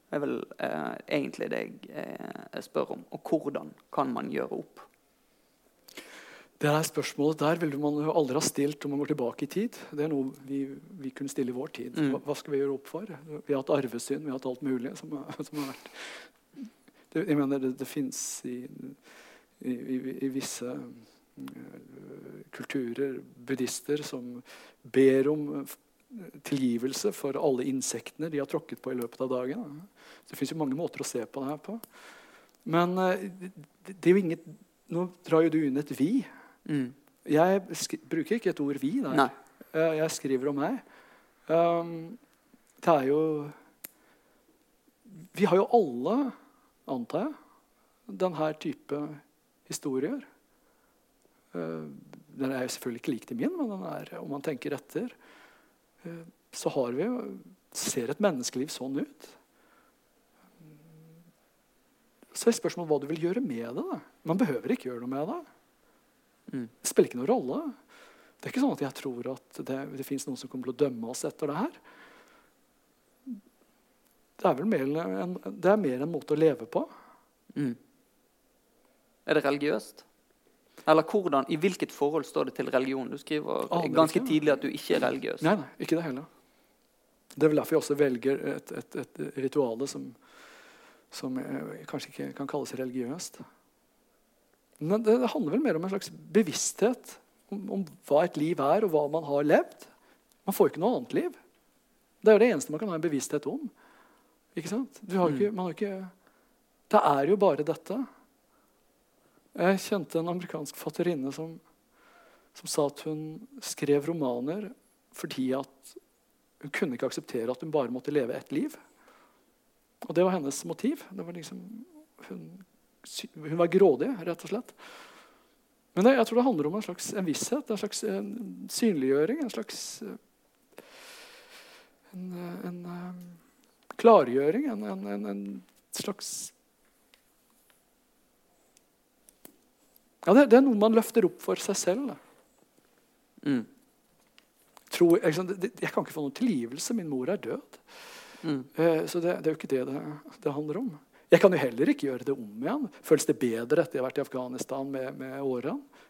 Det er vel eh, egentlig det jeg eh, spør om. Og hvordan kan man gjøre opp? Det her spørsmålet der ville man jo aldri ha stilt om man går tilbake i tid. Det er noe vi, vi kunne stille i vår tid. Mm. Hva, hva, skal vi gjøre opp for? Vi har hatt arvesyn, vi har hatt alt mulig som, som har vært det, Jeg mener det, det fins i, i, i, i, visse uh, kulturer buddhister som ber om tilgivelse for alle insektene de har tråkket på i løpet av dagen. Så det fins mange måter å se på det her på. Men det, det, er jo inget Nå drar jo du inn et 'vi'. Mm. Jeg bruker ikke et ord 'vi' der. Nei. Eh, jeg skriver om meg. Um, det er jo Vi har jo alle, antar jeg, denne type historier. Uh, den er jo selvfølgelig ikke lik til min, men den er, om man tenker etter, uh, så har vi Ser et menneskeliv sånn ut? Så er spørsmålet hva du vil gjøre med det. Da. Man behøver ikke gjøre noe med det. Mm. Det spiller ikke noen rolle. Det er ikke sånn at jeg tror at det, det fins noen som kommer til å dømme oss etter det her. det er vel mer en, det er mer en måte å leve på. Mm. Er det religiøst? Eller hvordan, i hvilket forhold står det til religion? Du skriver Aner ganske ikke. tidlig at du ikke er religiøs. Nei, nei, ikke det heller. Det er vel derfor jeg også velger et, et, et rituale som, som eh, kanskje ikke kan kalles religiøst. Men det, det handler vel mer om en slags bevissthet om, om hva et liv er, og hva man har levd. Man får ikke noe annet liv. Det er jo det eneste man kan ha en bevissthet om. Ikke sant? Du har ikke, man har ikke, det er jo bare dette. Jeg kjente en amerikansk fatterinne som, som sa at hun skrev romaner fordi at hun kunne ikke akseptere at hun bare måtte leve ett liv. Og det var hennes motiv. Det var liksom, hun, hun var grådig, rett og slett. Men det, jeg tror det handler om en slags en visshet, en slags en synliggjøring, en slags en, en, eh, klargjøring, en, en, en, en slags Ja, det, det er noe man løfter opp for seg selv. Mm. Tror, jeg, jeg kan ikke få noen tilgivelse. Min mor er død. Mm. Eh, så det, det er jo ikke det, det det handler om. Jeg kan jo heller ikke gjøre det om igjen. Føles det bedre etter jeg har vært i Afghanistan med, med årene?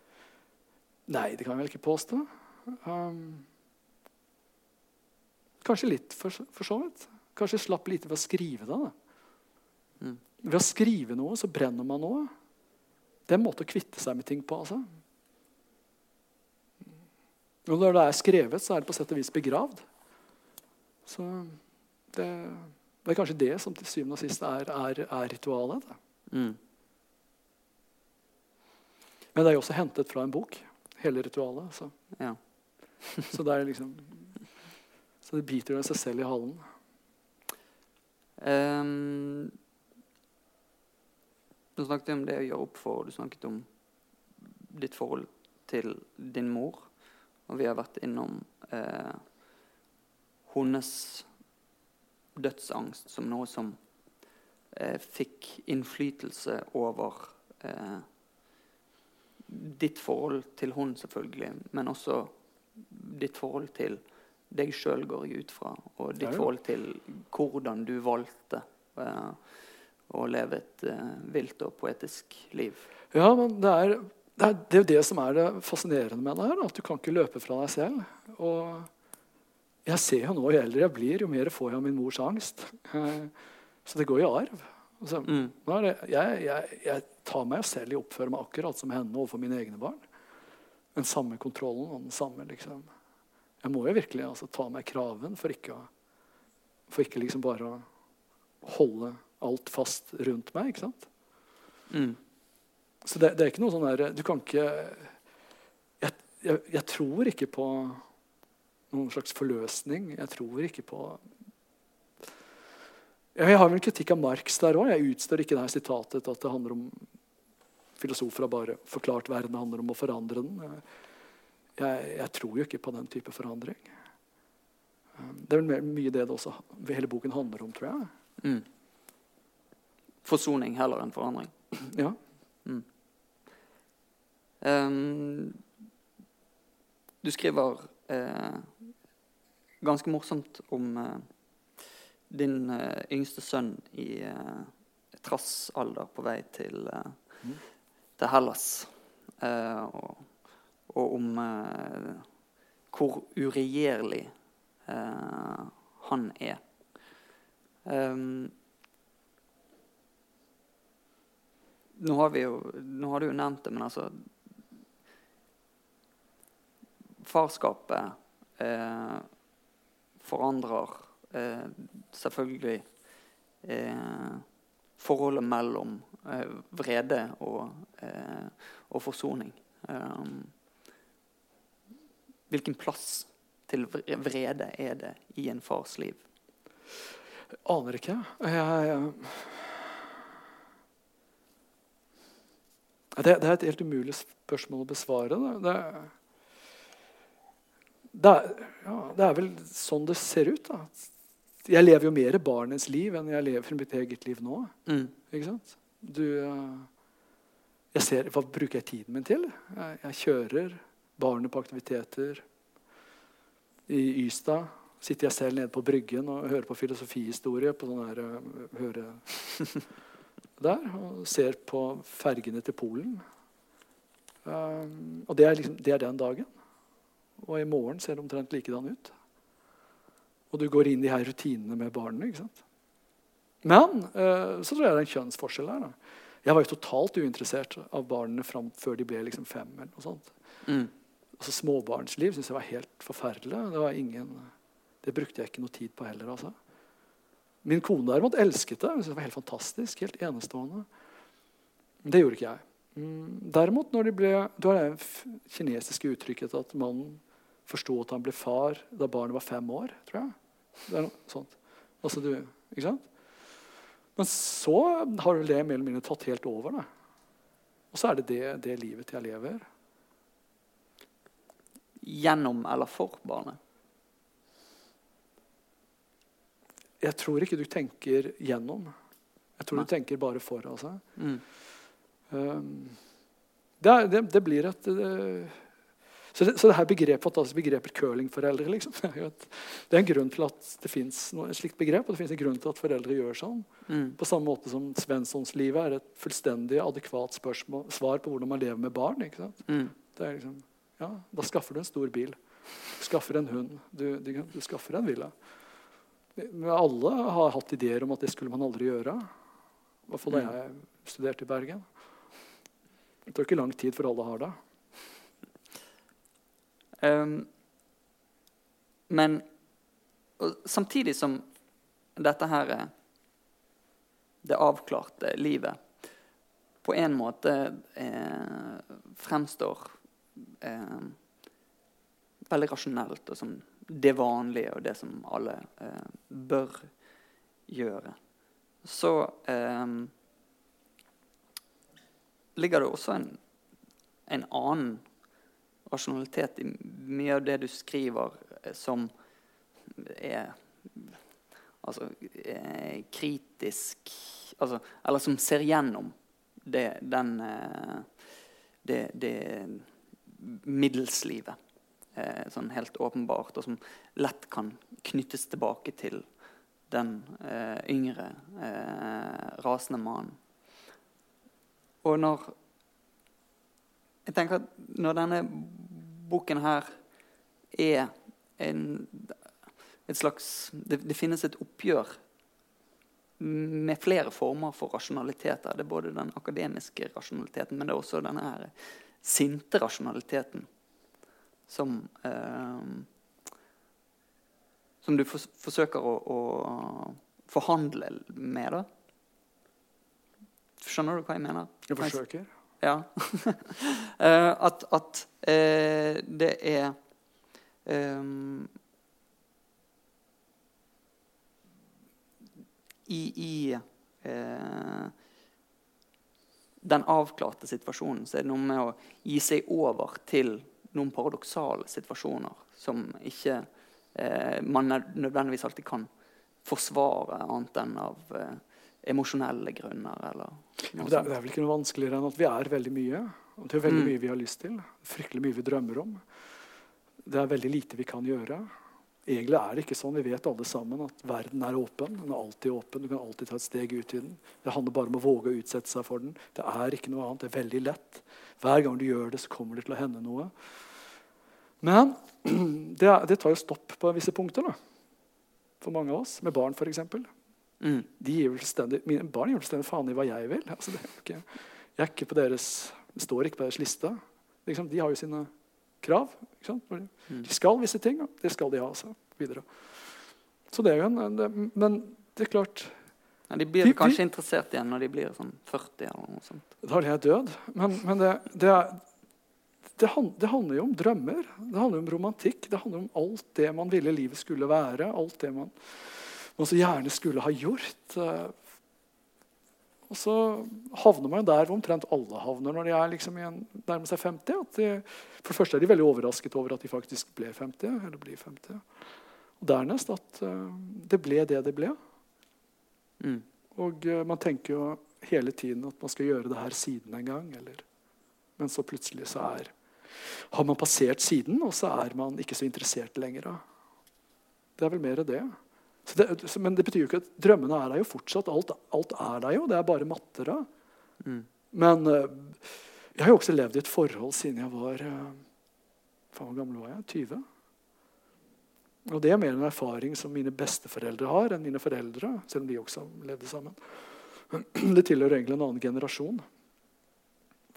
Nei, det kan jeg vel ikke påstå. Um, kanskje litt, for, for så vidt. Kanskje slapp lite ved å skrive det. Da. Mm. Ved å skrive noe, så brenner man noe. Det er en måte å kvitte seg med ting på. altså. Og når det er skrevet, så er det på sett og vis begravd. Så det, det er kanskje det som til syvende og sist er, er, er ritualet. Mm. Men det er jo også hentet fra en bok, hele ritualet. Så, Ja. så det er liksom Så det biter seg selv i halen. Um, du snakket om det å gjøre opp for, du snakket om ditt forhold til din mor. Og vi har vært innom eh, hennes dødsangst som noe som eh, fikk innflytelse over eh, ditt forhold til hun selvfølgelig, men også ditt forhold til deg sjøl, går jeg ut fra, og ditt Ja, forhold til hvordan du valgte eh, å leve et eh, vilt og poetisk liv. Ja, men det er, det er det er jo det som er det fascinerende med det her. At du kan ikke løpe fra deg selv. Og jeg ser jo nå, jo eldre jeg blir, jo mer får jeg av min mors angst. Eh, Så det går i arv. Altså, Mm. det, jeg, jeg, jeg tar meg selv i å oppføre meg akkurat som henne overfor mine egne barn. Den samme kontrollen og den samme liksom Jeg må jo virkelig altså, ta meg kraven for ikke For ikke liksom bare å holde alt fast rundt meg. ikke sant? Mm. Så det, det er ikke noe sånn der Du kan ikke jeg, jeg tror ikke på noen slags forløsning. Jeg tror ikke på Jeg har en kritikk av Marx der òg. Jeg utstår ikke det her sitatet at det handler om filosofer har bare forklart verden handler om å forandre den. Jeg, jeg tror jo ikke på den type forandring. Det er vel mye det det også hele boken handler om, tror jeg. Mm. Forsoning heller enn forandring. Ja. Ehm, du skriver eh, ganske morsomt om eh, din eh, yngste sønn i trass trassalder på vei til, eh, Mm. til Hellas. Eh, og, og om eh, hvor uregjerlig eh, han er. Um, nå har vi jo Nå har du jo nevnt det, men altså Farskapet eh, forandrer eh, selvfølgelig eh, forholdet mellom eh, vrede og, eh, og forsoning. Um, hvilken plass til vrede er det i en fars liv? Aner ikke. Jeg, jeg, det, det er et helt umulig spørsmål å besvare. Det, det, det, er, ja, det er vel sånn det ser ut. Da. Jeg lever jo mer barnets liv enn jeg lever mitt eget liv nå. Mm. Ikke sant? Du, eh, jeg ser, hva bruker jeg tiden min til? Jeg, jeg kjører barnet på aktiviteter i Ystad. sitter jeg selv nede på Bryggen og hører på filosofihistorie på sånn her uh, høre der. Og ser på fergene til Polen. Um, og det er, liksom, det er den dagen. Og i morgen ser det omtrent likedan ut. Og du går inn i her rutinene med barnet. ikke sant? Men uh, så tror jeg det er en kjønnsforskjell her. Da. Jeg var jo totalt uinteressert av barna før de ble liksom fem. eller noe sånt. Mm. Altså Småbarnsliv syntes jeg var helt forferdelig. Det, var ingen, det brukte jeg ikke noe tid på heller. altså. Min kone derimot elsket det. Hun Synes det var Helt fantastisk, helt enestående. Men Det gjorde ikke jeg. Mm, derimot, når de ble, Du har det kinesiske uttrykket at mannen forsto at han ble far da barnet var fem år. tror jeg. Det er noe sånt. Altså du, ikke sant? Men så har vel det mer eller mindre tatt helt over. Da. Og så er det, det det livet jeg lever. Gjennom eller for barnet? Jeg tror ikke du tenker gjennom. Jeg tror Nei. du tenker bare for. altså. Mm. Um, det, er, det, det blir et uh, så, det, så det her begrepet, altså begrepet curlingforeldre liksom, det, er en grunn til at det fins et slikt begrep, og det fins en grunn til at foreldre gjør sånn. Mm. På samme måte som Svenssonslivet er et fullstendig adekvat spørsmål, svar på hvordan man lever med barn. Mm. Det liksom, ja, Da skaffer du en stor bil. Du skaffer en hund. Du, du, du skaffer en villa. Alle har hatt ideer om at det skulle man aldri gjøre. I hvert fall da Mm. jeg studerte i Bergen. Det tar ikke lang tid før alle har det. Um, men samtidig som dette her er det avklarte livet på en måte eh, fremstår eh, veldig rasjonelt og som det vanlige og det som alle eh, bør gjøre, så eh, ligger det også en, en annen rasjonalitet i mye av det du skriver eh, som er altså er kritisk altså, Eller som ser gjennom det, den eh, det, det middelslivet. Eh, sånn helt åpenbart, og som lett kan knyttes tilbake til den eh, yngre, eh, rasende mannen. Og når jeg tenker at når denne boken her er en, et slags det, det finnes et oppgjør med flere former for rasjonaliteter. Det er både den akademiske rasjonaliteten, men det er også denne her sinte rasjonaliteten som eh, Som du for, forsøker å, å forhandle med, da. Skjønner du hva jeg mener? Jeg forsøker. Ja. Eh, at at eh, det er um, I, i eh, den avklarte situasjonen så er det noe med å gi seg over til noen paradoksale situasjoner som ikke eh, man nødvendigvis alltid kan forsvare annet enn av eh, emosjonelle grunner. Eller noe det, er, det er vel ikke noe vanskeligere enn at vi er veldig mye. Og det er veldig Mm. mye vi har lyst til. Fryktelig mye vi drømmer om. Det er veldig lite vi kan gjøre. Egentlig er det ikke sånn. Vi vet alle sammen at verden er åpen. Den er alltid åpen. Du kan alltid ta et steg ut i den. Det handler bare om å våge å utsette seg for den. Det er ikke noe annet. Det er veldig lett. Hver gang du gjør det, så kommer det til å hende noe. Men det, det tar jo stopp på visse punkter. da. For mange av oss. Med barn, f.eks. Mm. De gir vel stendig, Mine barn gir vel faen i hva jeg vil. Altså, det er ikke, jeg er ikke på deres, står ikke på deres liste. Liksom, de har jo sine krav. Ikke sant? De- Mm. Skal visse ting, og det skal de ha. Så, videre. så det er jo en, det, Men det er klart Ja, de blir de, kanskje kanskje interessert igjen når de blir sånn 40 eller noe sånt. Da er jeg død. Men, men det, det, er, det, han, det handler jo om drømmer. Det handler om romantikk. Det handler om alt det man ville livet skulle være. Alt det man, man så gjerne skulle ha gjort. Eh, Og så havner man der hvor omtrent alle havner når de er liksom en, nærmer seg 50. At de, for det første er de veldig overrasket over at de faktisk ble 50. eller blir 50. Og dernest at eh, det ble det det ble. Mm. Og eh, man tenker jo hele tiden at man skal gjøre det her siden en gang. Eller. Men så plutselig så er Har man passert siden, og så er man ikke så interessert lenger. Det er vel mer det. Så det men det betyr jo ikke at drømmene er der jo fortsatt. Alt, alt er der jo. Det er bare matter av. Mm. Men eh, jeg har jo også levd i et forhold siden jeg var eh, Faen, hvor gammel var jeg? 20? Og det er mer en erfaring som mine besteforeldre har, enn mine foreldre. selv om de også levde sammen. Det tilhører egentlig en annen generasjon.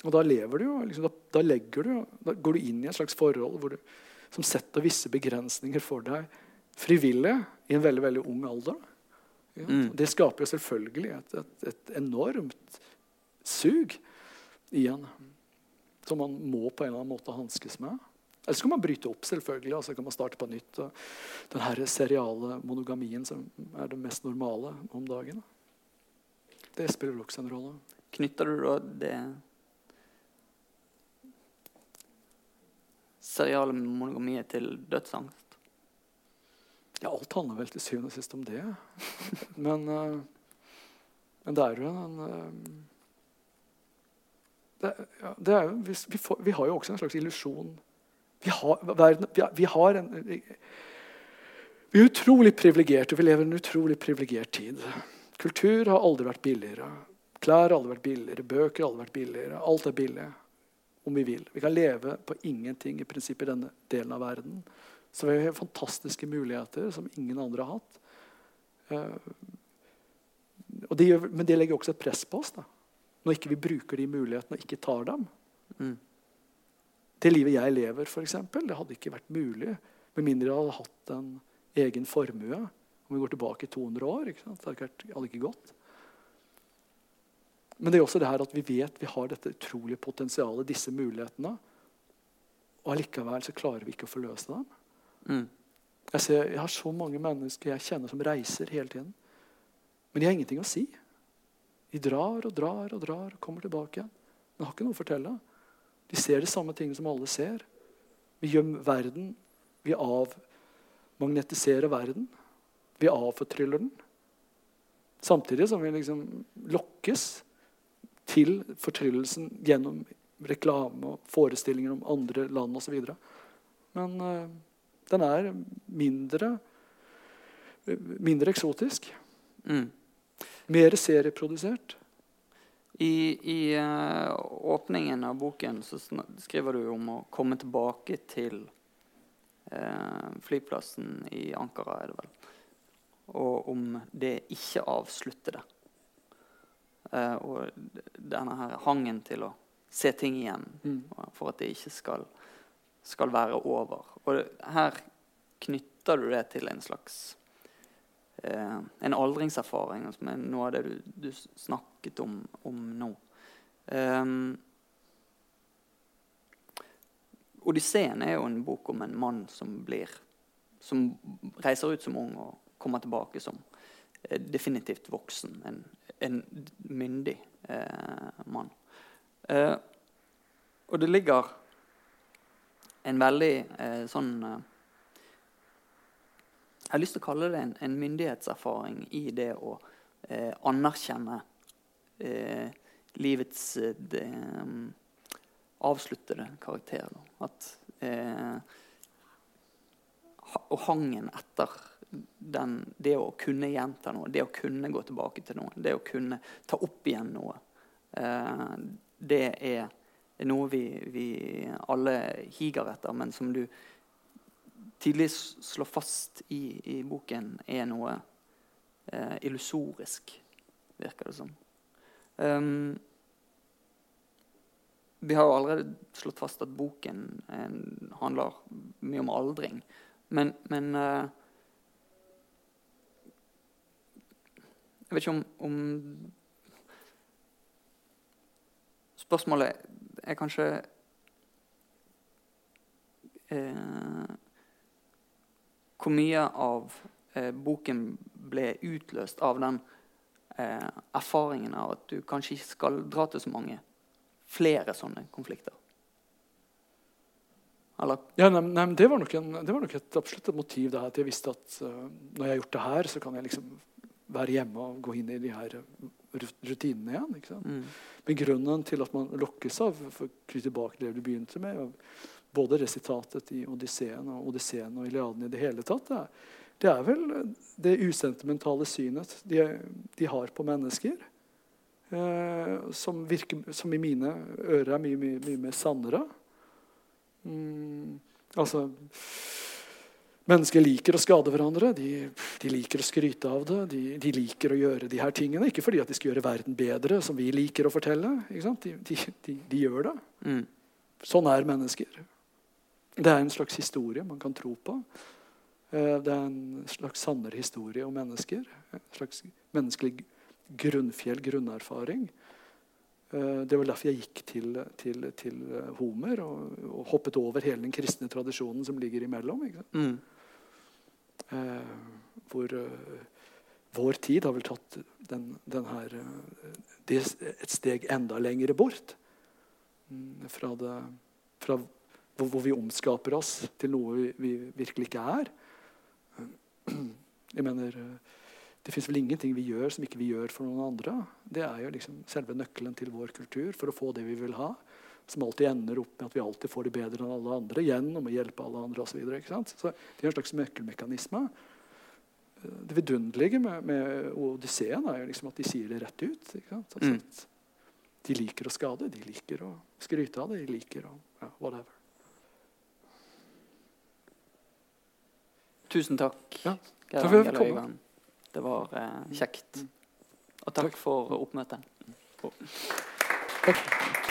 Og da lever du jo, liksom, da, da, legger du, da går du inn i et slags forhold du, som setter visse begrensninger for deg frivillig i en veldig veldig ung alder. Ja, mm. Det skaper jo selvfølgelig et, et, et enormt sug i en som man må på en eller annen måte hanskes med. Eller så kan man bryte opp, selvfølgelig. og så kan man starte på nytt. Den her seriale monogamien som er det mest normale om dagen. Det spiller også en rolle. Knytter du da det seriale monogamiet til dødsangst? Ja, alt handler vel til syvende og sist om det. men, uh, men, det er jo en uh, det, ja, det er, vi, vi, får, vi, har jo også en slags illusjon. Vi har, verden, vi, har en Vi er utrolig privilegerte. Vi lever i en utrolig privilegert tid. Kultur har aldri vært billigere. Klær har aldri vært billigere. Bøker har aldri vært billigere. Alt er billig om vi vil. Vi kan leve på ingenting i prinsippet i denne delen av verden. Så vi har fantastiske muligheter som ingen andre har hatt. Uh, det gjør, men det legger også et press på oss. da. Når ikke vi bruker de mulighetene og ikke tar dem. Mm. Det livet jeg lever, for eksempel, det hadde ikke vært mulig med mindre jeg hadde hatt en egen formue. Om vi går tilbake 200 år. Ikke sant? Det hadde ikke gått. Men det er også det her at vi vet vi har dette utrolige potensialet, disse mulighetene. Og allikevel så klarer vi ikke å forløse dem. Mm. Jeg, ser, jeg har så mange mennesker jeg kjenner som reiser hele tiden. Men de har ingenting å si. De drar og drar og drar og kommer tilbake igjen. Men har ikke noe å fortelle. De ser de samme tingene som alle ser. Vi gjør verden Vi avmagnetiserer verden. Vi avfortryller den. Samtidig som vi liksom lokkes til fortryllelsen gjennom reklame og forestillinger om andre land osv. Men uh, den er mindre, mindre eksotisk. Mm. Mer serieprodusert. I, i uh, åpningen av boken så skriver du om å komme tilbake til uh, flyplassen i Ankara, er det vel. Og om det ikke avslutter det. Uh, og denne her hangen til å se ting igjen mm. for at det ikke skal, skal være over. Og her knytter du det til en slags eh, en aldringserfaring, som er noe av det du, du snakket om, om nå. Um, Odysseen er jo en bok om en mann som blir som reiser ut som ung og kommer tilbake som eh, definitivt voksen. En, en myndig eh, mann. Eh, og det ligger en veldig eh, sånn eh, Jeg har lyst til å kalle det en, en myndighetserfaring i det å eh, anerkjenne eh, livets det, avsluttede karakter. At, og hangen etter den, det å kunne gjenta noe, det å kunne gå tilbake til noe, det å kunne ta opp igjen noe, eh, det er noe vi, vi, alle higer etter, men som du tidlig slår fast i, i boken, er noe eh, illusorisk, virker det som. Um, vi har jo allerede slått fast at boken en, handler mye om aldring. Men, men uh, Jeg vet ikke om, om Spørsmålet er kanskje eh, Hvor mye av eh, boken ble utløst av den eh, erfaringen av at du kanskje ikke skal dra til så mange flere sånne konflikter? Eller? Ja, nei, nei, det, var en, det, var nok et absolutt motiv. her, at jeg visste at uh, når jeg har gjort det her, så kan jeg liksom være hjemme og gå inn i de her rutinene igjen. ikke sant? Mm. Men grunnen til at man lokkes av, for å tilbake det du begynte med, både resitatet i Odysseen og Odysseen og Iliaden i det hele tatt, det er, det er vel det usentimentale synet de, de har på mennesker. Eh, som, virker, som, i mine ører er mye, mye, mye mer sannere. Mm, altså Mennesker liker å skade hverandre, de, de liker å skryte av det. De, de, liker å gjøre de her tingene, ikke fordi at de skal gjøre verden bedre, som vi liker å fortelle. De, de, gjør det. Mm. Sånn er mennesker. Det er en slags historie man kan tro på. Eh, det er en slags sannere historie om mennesker. En slags menneskelig grunnfjell, grunnerfaring. Eh, det var derfor jeg gikk til, til, til Homer og, og, hoppet over hele den kristne tradisjonen som ligger imellom. Ikke? Mm. Eh, hvor eh, vår tid har vel tatt den, den her, eh, det et steg enda lenger bort. Mm, fra, det, fra hvor, hvor, vi omskaper oss til noe vi, vi, virkelig ikke er. Jeg mener, Det fins vel ingenting vi gjør som ikke vi gjør for noen andre. Det er jo liksom selve nøkkelen til vår kultur for å få det vi vil ha som alltid ender opp med at vi alltid får det bedre enn alle andre gjennom å hjelpe alle andre osv. Så, videre, så det er en slags nøkkelmekanisme. Det vidunderlige med, med Odysseen er jo liksom at de sier det rett ut. Altså, mm. De liker å skade, de liker å skryte av det, de liker å ja, whatever. Tusen takk, ja. Geir. Det var eh, kjekt. Mm. Og takk, takk. for oppmøtet. Takk.